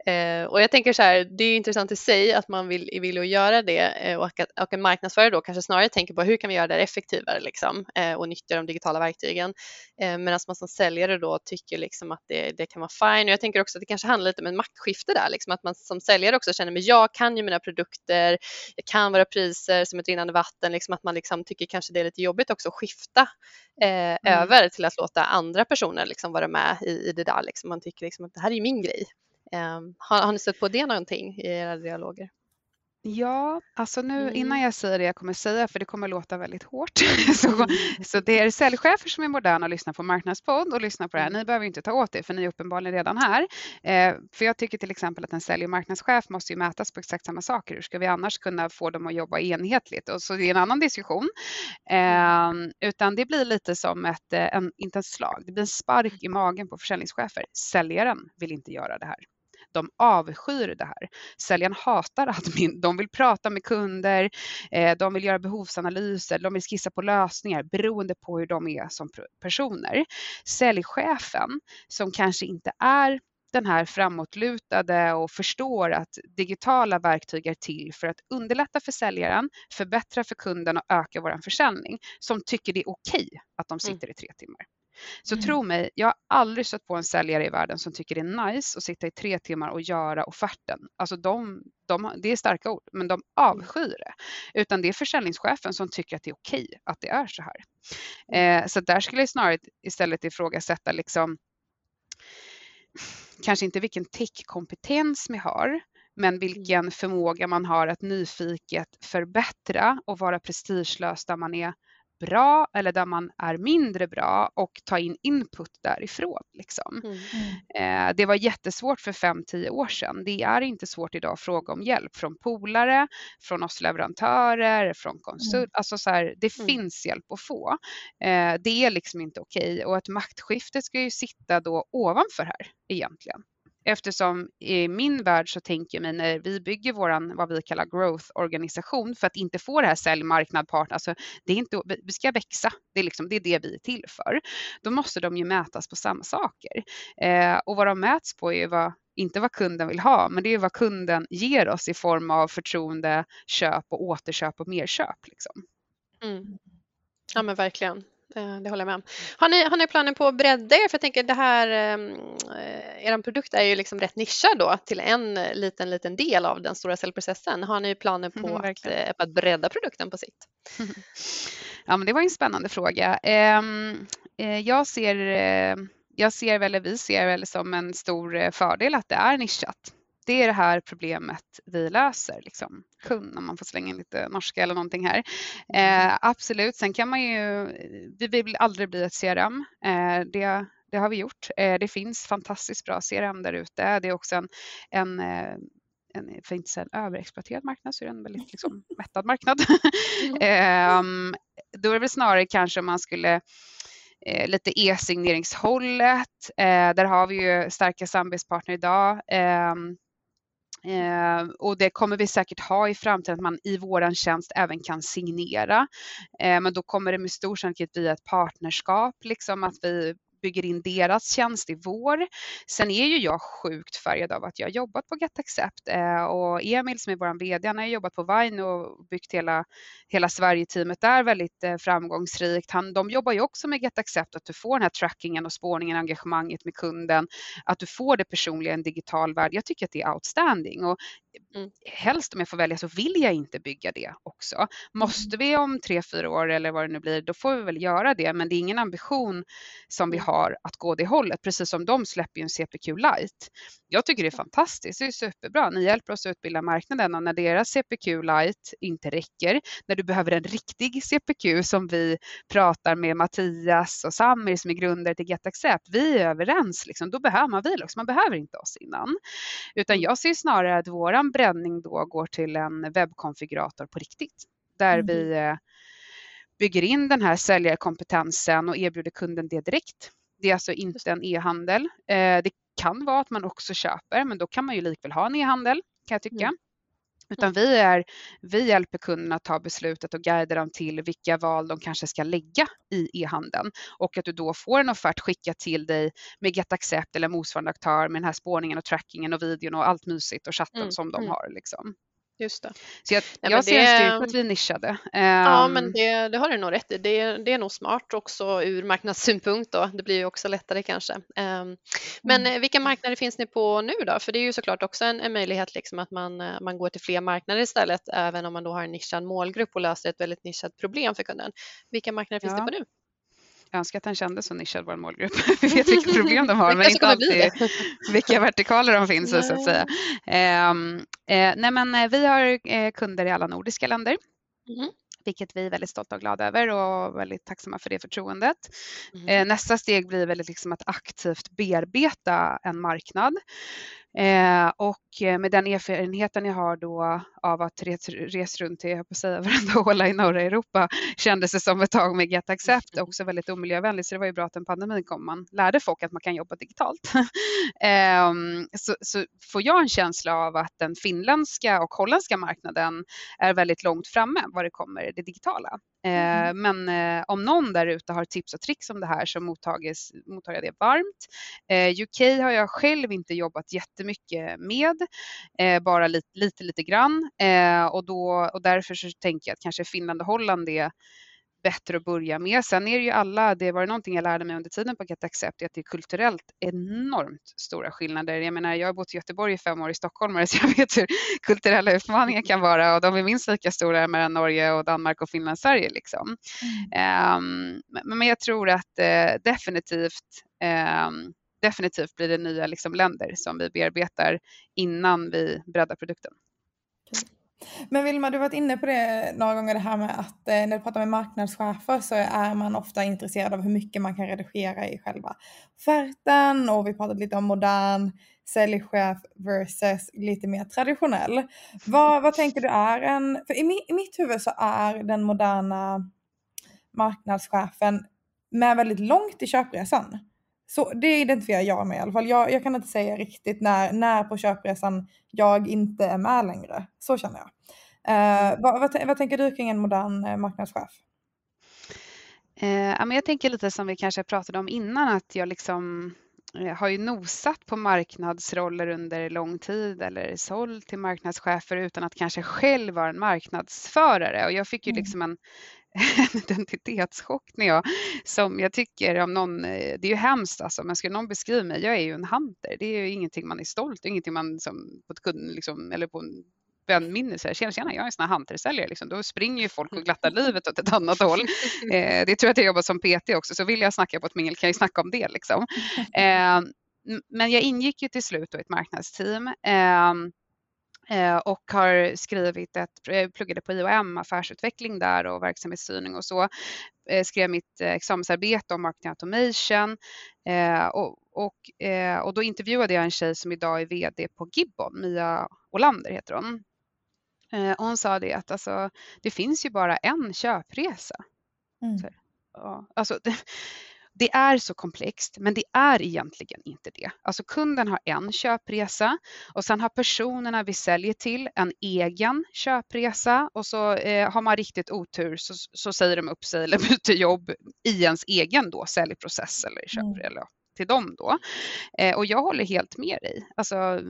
eh, och jag tänker så här, det är intressant i sig att man vill, vill att göra det eh, och, att, och en marknadsförare då kanske snarare tänker på hur kan vi göra det effektivare liksom eh, och nyttja de digitala verktygen. Eh, Medan man som säljare då tycker liksom att det, det kan vara fine och jag tänker också att det kanske handlar lite om ett maktskifte där, liksom att man som säljare också känner, men jag kan ju mina produkter det kan vara priser som ett rinnande vatten, liksom att man liksom tycker kanske det är lite jobbigt också att skifta eh, mm. över till att låta andra personer liksom vara med i, i det där. Liksom. Man tycker liksom att det här är min grej. Eh, har, har ni stött på det någonting i era dialoger? Ja, alltså nu mm. innan jag säger det jag kommer säga, för det kommer låta väldigt hårt, så, mm. så det är säljchefer som är moderna och lyssnar på Marknadspodd och lyssnar på det här. Mm. Ni behöver inte ta åt det, för ni är uppenbarligen redan här. Eh, för jag tycker till exempel att en sälj och marknadschef måste ju mätas på exakt samma saker. Hur ska vi annars kunna få dem att jobba enhetligt? Och så det är en annan diskussion. Eh, utan det blir lite som ett, eh, en, inte ett slag, det blir en spark i magen på försäljningschefer. Säljaren vill inte göra det här de avskyr det här. Säljaren hatar admin, de vill prata med kunder, eh, de vill göra behovsanalyser, de vill skissa på lösningar beroende på hur de är som personer. Säljchefen som kanske inte är den här framåtlutade och förstår att digitala verktyg är till för att underlätta för säljaren, förbättra för kunden och öka vår försäljning, som tycker det är okej att de mm. sitter i tre timmar. Så mm. tro mig, jag har aldrig stött på en säljare i världen som tycker det är nice att sitta i tre timmar och göra offerten. Alltså de, de, det är starka ord, men de avskyr det. Utan det är försäljningschefen som tycker att det är okej att det är så här. Mm. Eh, så där skulle jag snarare istället ifrågasätta liksom, kanske inte vilken tech-kompetens vi har, men mm. vilken förmåga man har att nyfiket förbättra och vara prestigelös där man är bra eller där man är mindre bra och ta in input därifrån. Liksom. Mm. Eh, det var jättesvårt för 5-10 år sedan. Det är inte svårt idag att fråga om hjälp från polare, från oss leverantörer, från konsult. Mm. Alltså så här, det mm. finns hjälp att få. Eh, det är liksom inte okej okay. och ett maktskifte ska ju sitta då ovanför här egentligen. Eftersom i min värld så tänker jag mig när vi bygger våran vad vi kallar growth-organisation för att inte få det här säljmarknad partner, alltså det är inte, vi ska växa, det är, liksom, det är det vi är till för. Då måste de ju mätas på samma saker. Eh, och vad de mäts på är vad, inte vad kunden vill ha, men det är vad kunden ger oss i form av förtroende, köp och återköp och merköp. Liksom. Mm. Ja men verkligen. Eh, det håller jag med om. Har ni, har ni planer på att bredda er? För jag tänker det här, ehm, eh, er produkt är ju liksom rätt nischad då till en liten, liten del av den stora säljprocessen. Har ni planer på, mm, att, eh, på att bredda produkten på sikt? Ja, men det var en spännande fråga. Ehm, eh, jag ser jag ser väl, vi ser väl som en stor fördel att det är nischat det är det här problemet vi löser. Liksom. Kund, om man får slänga in lite norska eller någonting här. Eh, mm. absolut, sen kan man ju, vi vill aldrig bli ett CRM. Eh, det, det har vi gjort. Eh, det finns fantastiskt bra CRM där ute. Det är också en, en eh, en, för inte säga en överexploaterad marknad så är det en väldigt liksom, mättad marknad. mm. då är det väl snarare kanske om man skulle eh, lite e-signeringshållet. Eh, där har vi ju starka samarbetspartner idag. Eh, Eh, och det kommer vi säkert ha i framtiden, att man i våran tjänst även kan signera. Eh, men då kommer det med stor sannolikhet bli ett partnerskap, liksom att vi bygger in deras tjänst i vår. Sen är ju jag sjukt färgad av att jag jobbat på Get Accept eh, och Emil som är vår VD, han har jobbat på Vine och byggt hela, hela Sverige-teamet där väldigt eh, framgångsrikt. Han, de jobbar ju också med Get Accept, att du får den här trackingen och spårningen, engagemanget med kunden, att du får det personliga i en digital värld. Jag tycker att det är outstanding och mm. helst om jag får välja så vill jag inte bygga det också. Måste vi om tre, fyra år eller vad det nu blir, då får vi väl göra det, men det är ingen ambition som vi mm. Har att gå det hållet, precis som de släpper ju en CPQ Lite. Jag tycker det är fantastiskt, det är superbra. Ni hjälper oss att utbilda marknaden och när deras CPQ Lite inte räcker, när du behöver en riktig CPQ som vi pratar med Mattias och Samir som är grundare till Get Accept, vi är överens, liksom, då behöver man vi också, man behöver inte oss innan. Utan jag ser snarare att våran bränning då går till en webbkonfigurator på riktigt, där mm. vi eh, bygger in den här säljarkompetensen och erbjuder kunden det direkt. Det är alltså inte en e-handel. Eh, det kan vara att man också köper, men då kan man ju likväl ha en e-handel kan jag tycka. Mm. Utan vi, är, vi hjälper kunderna att ta beslutet och guida dem till vilka val de kanske ska lägga i e-handeln och att du då får en offert skickad till dig med Get Accept eller motsvarande aktör med den här spårningen och trackingen och videon och allt mysigt och chatten mm. som de mm. har. Liksom. Just det. Så jag, Nej, jag ser det... en styrka att vi är nischade. Ja, men ehm. det, det har du nog rätt i. Det, det är nog smart också ur marknadssynpunkt då. Det blir ju också lättare kanske. Ehm, men mm. vilka marknader finns ni på nu då? För det är ju såklart också en, en möjlighet liksom att man, eh, man går till fler marknader istället, även om man då har en nischad målgrupp och löser ett väldigt nischat problem för kunden. Vilka marknader finns ja. det på nu? Önskar att den kändes så nischad, vår målgrupp. Vi vet vilka problem de har, men inte alltid vilka vertikaler de finns så att säga. Um, eh, nej, men eh, vi har eh, kunder i alla nordiska länder. Mm vilket vi är väldigt stolta och glada över och väldigt tacksamma för det förtroendet. Mm. Nästa steg blir väl liksom att aktivt bearbeta en marknad. Eh, och med den erfarenheten jag har då av att resa res runt till, jag på säga, varenda håla i norra Europa kändes det som ett tag med Get Accept mm. också väldigt omiljövänligt så det var ju bra att en pandemi kom. Man lärde folk att man kan jobba digitalt. eh, så, så, får jag en känsla av att den finländska och holländska marknaden är väldigt långt framme vad det kommer det digitala. Mm. Eh, men eh, om någon där ute har tips och tricks om det här så mottar jag det varmt. Eh, UK har jag själv inte jobbat jättemycket med, eh, bara lite, lite, lite grann eh, och, då, och därför så tänker jag att kanske Finland och Holland är bättre att börja med. Sen är det ju alla, det var någonting jag lärde mig under tiden på Get Accept, att det är kulturellt enormt stora skillnader. Jag menar, jag har bott i Göteborg i fem år i Stockholm så jag vet hur kulturella utmaningar kan vara och de är minst lika stora mellan Norge och Danmark och Finland och Sverige. Liksom. Mm. Um, men jag tror att uh, definitivt um, definitivt blir det nya liksom, länder som vi bearbetar innan vi breddar produkten. Men Vilma, du har varit inne på det några gånger det här med att eh, när du pratar med marknadschefer så är man ofta intresserad av hur mycket man kan redigera i själva offerten och vi pratade lite om modern säljchef versus lite mer traditionell. Vad, vad tänker du är en, för i, mi, i mitt huvud så är den moderna marknadschefen med väldigt långt i köpresan. Så det identifierar jag med i alla fall. Jag, jag, kan inte säga riktigt när, när på köpresan jag inte är med längre. Så känner jag. Uh, vad, vad, vad, tänker du kring en modern uh, marknadschef? Uh, jag tänker lite som vi kanske pratade om innan att jag liksom har ju nosat på marknadsroller under lång tid eller sålt till marknadschefer utan att kanske själv vara en marknadsförare och jag fick ju mm. liksom en, en identitetschock när jag, som jag tycker om någon, eh, det är ju hemskt alltså, men skulle någon beskriva mig, jag är ju en hunter, det är ju ingenting man är stolt, ingenting man som på ett kund, liksom, eller på en vänminne säger tjena, tjena, jag är en sån här huntersäljare. Liksom. Då springer ju folk och glattar livet åt ett annat håll. Eh, det tror jag att jag jobbar som PT också, så vill jag snacka på ett mingel kan jag snacka om det. Liksom. Eh, men jag ingick ju till slut i ett marknadsteam. Eh, och har skrivit ett, eh, pluggade på IOM, affärsutveckling där och verksamhetsstyrning och så. Eh, skrev mitt examensarbete om marketing automation och, och, och då intervjuade jag en tjej som idag är VD på Gibbon, Mia Olander heter hon. Och hon sa det att alltså, det finns ju bara en köpresa. Mm. Så, ja, alltså, det är så komplext, men det är egentligen inte det. Alltså kunden har en köpresa och sen har personerna vi säljer till en egen köpresa och så eh, har man riktigt otur så, så säger de upp sig eller byter jobb i ens egen då säljprocess eller köp, mm. eller till dem då. Eh, och jag håller helt med dig. Alltså,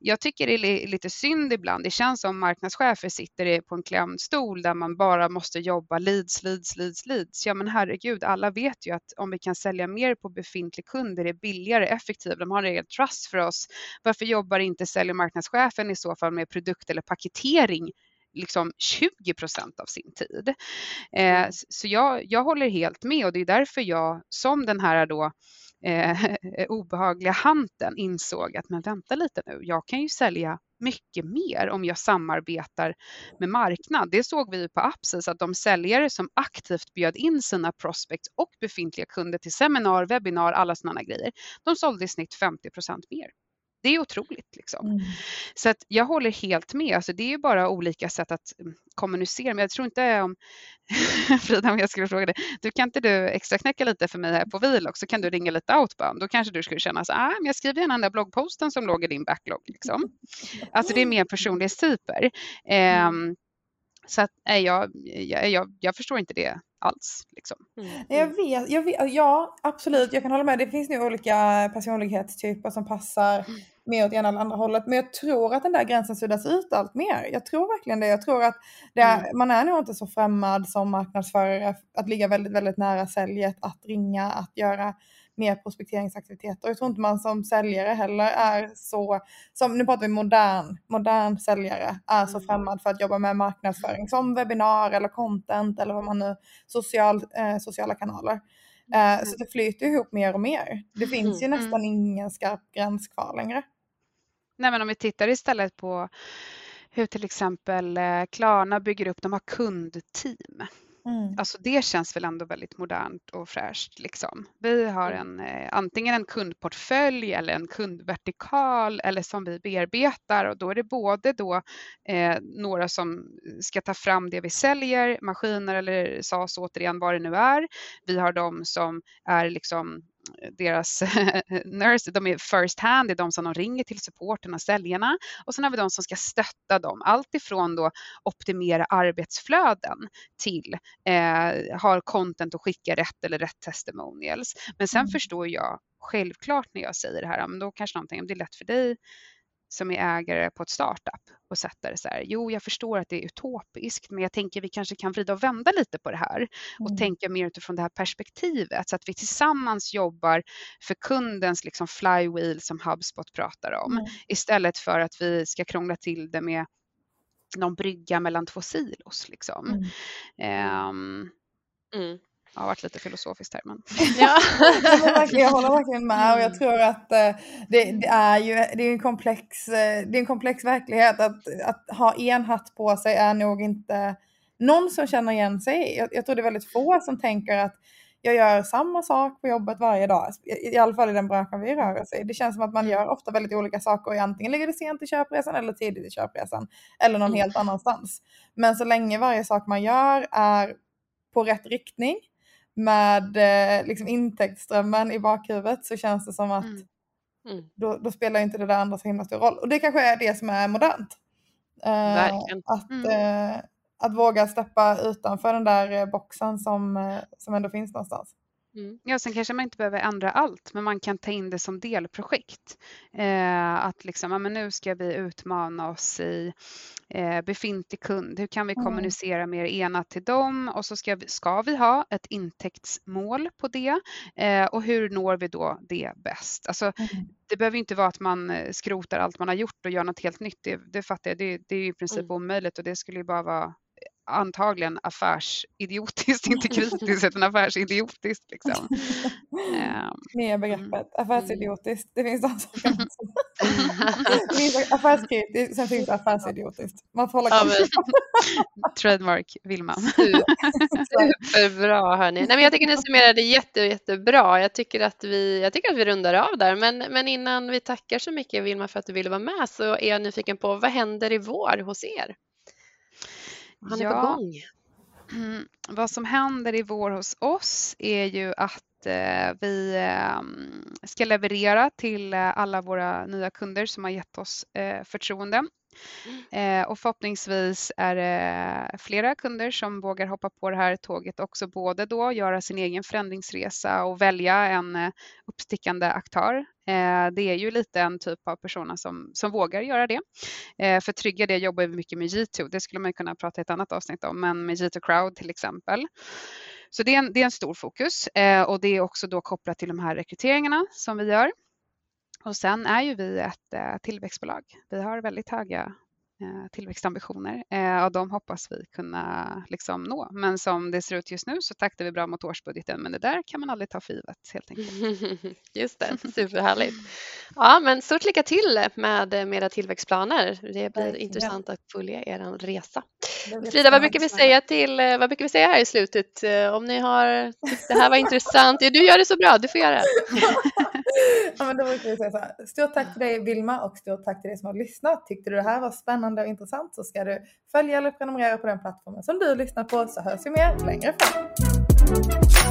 jag tycker det är lite synd ibland. Det känns som marknadschefer sitter på en klämd stol där man bara måste jobba leads, leads, leads, leads. Ja men herregud, alla vet ju att om vi kan sälja mer på befintlig kund är det billigare, effektivt, de har en egen trust för oss. Varför jobbar inte sälj och marknadschefen i så fall med produkt eller paketering liksom 20 procent av sin tid. Eh, så jag, jag håller helt med och det är därför jag som den här då eh, obehagliga hanten insåg att men vänta lite nu, jag kan ju sälja mycket mer om jag samarbetar med marknad. Det såg vi på Apsis att de säljare som aktivt bjöd in sina prospects och befintliga kunder till seminar, webbinar, alla sådana grejer, de sålde i snitt 50 procent mer. Det är otroligt. Liksom. Mm. Så att jag håller helt med. Alltså, det är bara olika sätt att mm, kommunicera. Men jag tror inte om... Frida, om jag skulle fråga dig. Du, kan inte du extra knäcka lite för mig här på Vlog så kan du ringa lite outbound. Då kanske du skulle känna så ah, men jag skriver gärna den där bloggposten som låg i din backlog. Liksom. Alltså det är mer personlighetstyper. Um, så att, nej, jag, jag, jag, förstår inte det alls. Liksom. Mm. Jag, vet, jag vet, ja absolut, jag kan hålla med. Det finns nog olika personlighetstyper som passar mm. mer åt ena eller andra hållet. Men jag tror att den där gränsen suddas ut allt mer. Jag tror verkligen det. Jag tror att det är, mm. man är nog inte så främmad som marknadsförare att ligga väldigt, väldigt nära säljet, att ringa, att göra mer prospekteringsaktiviteter. Jag tror inte man som säljare heller är så, som, nu pratar vi modern, modern säljare, är så mm. främmad för att jobba med marknadsföring som webbinar eller content eller vad man nu, social, eh, sociala kanaler. Eh, så det flyter ihop mer och mer. Det finns ju mm. nästan ingen skarp gräns kvar längre. Nej men om vi tittar istället på hur till exempel eh, Klarna bygger upp, de har kundteam. Mm. Alltså det känns väl ändå väldigt modernt och fräscht. Liksom. Vi har en, eh, antingen en kundportfölj eller en kundvertikal eller som vi bearbetar och då är det både då eh, några som ska ta fram det vi säljer, maskiner eller SAS återigen vad det nu är. Vi har de som är liksom deras nurse, de är first hand, det är de som de ringer till supporten och säljarna och sen har vi de som ska stötta dem, allt ifrån då optimera arbetsflöden till eh, har content och skicka rätt eller rätt testimonials. Men sen mm. förstår jag självklart när jag säger det här, men då kanske någonting, om det är lätt för dig som är ägare på ett startup och sätter så här, jo jag förstår att det är utopiskt men jag tänker vi kanske kan vrida och vända lite på det här och mm. tänka mer utifrån det här perspektivet så att vi tillsammans jobbar för kundens liksom flywheel som HubSpot pratar om mm. istället för att vi ska krångla till det med någon brygga mellan två silos. Liksom. Mm. Um, mm har varit lite filosofiskt här. Men... Ja. jag håller verkligen med och jag mm. tror att eh, det, det, är ju det är en, komplex, eh, det är en komplex verklighet. Att, att ha en hatt på sig är nog inte någon som känner igen sig. Jag, jag tror det är väldigt få som tänker att jag gör samma sak på jobbet varje dag. I, i alla fall i den branschen vi rör oss i. Det känns som att man mm. gör ofta väldigt olika saker och antingen ligger det sent i köpresan eller tidigt i köpresan. Eller någon mm. helt annanstans. Men så länge varje sak man gör är på rätt riktning med eh, liksom intäktsströmmen i bakhuvudet så känns det som att mm. Mm. Då, då, spelar inte det där andra så himla stor roll. Och det kanske är det som är modernt. Eh, att, mm. eh, att våga släppa utanför den där eh, boxen som, eh, som ändå finns någonstans. Mm. Ja, sen kanske man inte behöver ändra allt, men man kan ta in det som delprojekt. Eh, att liksom, ja, men nu ska vi utmana oss i eh, befintlig kund. Hur kan vi mm. kommunicera mer enat till dem? Och så ska vi, ska vi ha ett intäktsmål på det. Eh, och hur når vi då det bäst? Alltså, mm. Det behöver inte vara att man eh, skrotar allt man har gjort och gör något helt nytt. Det, det fattar jag, det, det är i princip mm. omöjligt och det skulle ju bara vara antagligen affärsidiotiskt, inte kritiskt utan affärsidiotiskt. Liksom. Nya ehm, begreppet, mm. affärsidiotiskt. Det finns de som kan Det finns affärskritiskt, sen finns affärsidiotiskt. Man får hålla ja, men... Trademark Vilma. Superbra hörni. Nej, men jag tycker ni summerade jätte, jättebra. Jag tycker, att vi, jag tycker att vi rundar av där. Men, men innan vi tackar så mycket Vilma för att du ville vara med så är jag nyfiken på vad händer i vår hos er? Han är ja. på gång. Mm, vad som händer i vår hos oss är ju att eh, vi eh, ska leverera till alla våra nya kunder som har gett oss förtroende. Eh, och förhoppningsvis är det flera kunder som vågar hoppa på det här tåget också, både då göra sin egen förändringsresa och välja en eh, uppstickande aktör. Eh, det är ju lite en typ av personer som, som vågar göra det. Eh, för trygga det jobbar vi mycket med G2, det skulle man kunna prata ett annat avsnitt om, men med G2 Crowd till exempel. Så det är en, det är en stor fokus eh, och det är också då kopplat till de här rekryteringarna som vi gör. Och sen är ju vi ett eh, tillväxtbolag. Vi har väldigt höga tillväxtambitioner eh, och de hoppas vi kunna liksom nå. Men som det ser ut just nu så taktar vi bra mot årsbudgeten men det där kan man aldrig ta för givet helt enkelt. Just det, superhärligt. Ja men stort lycka till med, med era tillväxtplaner. Det blir intressant att följa er resa. Frida, vad brukar, vi säga till, eh, vad brukar vi säga här i slutet? Om ni har tyckt det här var intressant, du gör det så bra, du får göra det. ja, men då brukar vi säga så här. Stort tack till dig Vilma och stort tack till dig som har lyssnat. Tyckte du det här var spännande och intressant så ska du följa eller prenumerera på den plattformen som du lyssnar på så hörs vi mer längre fram.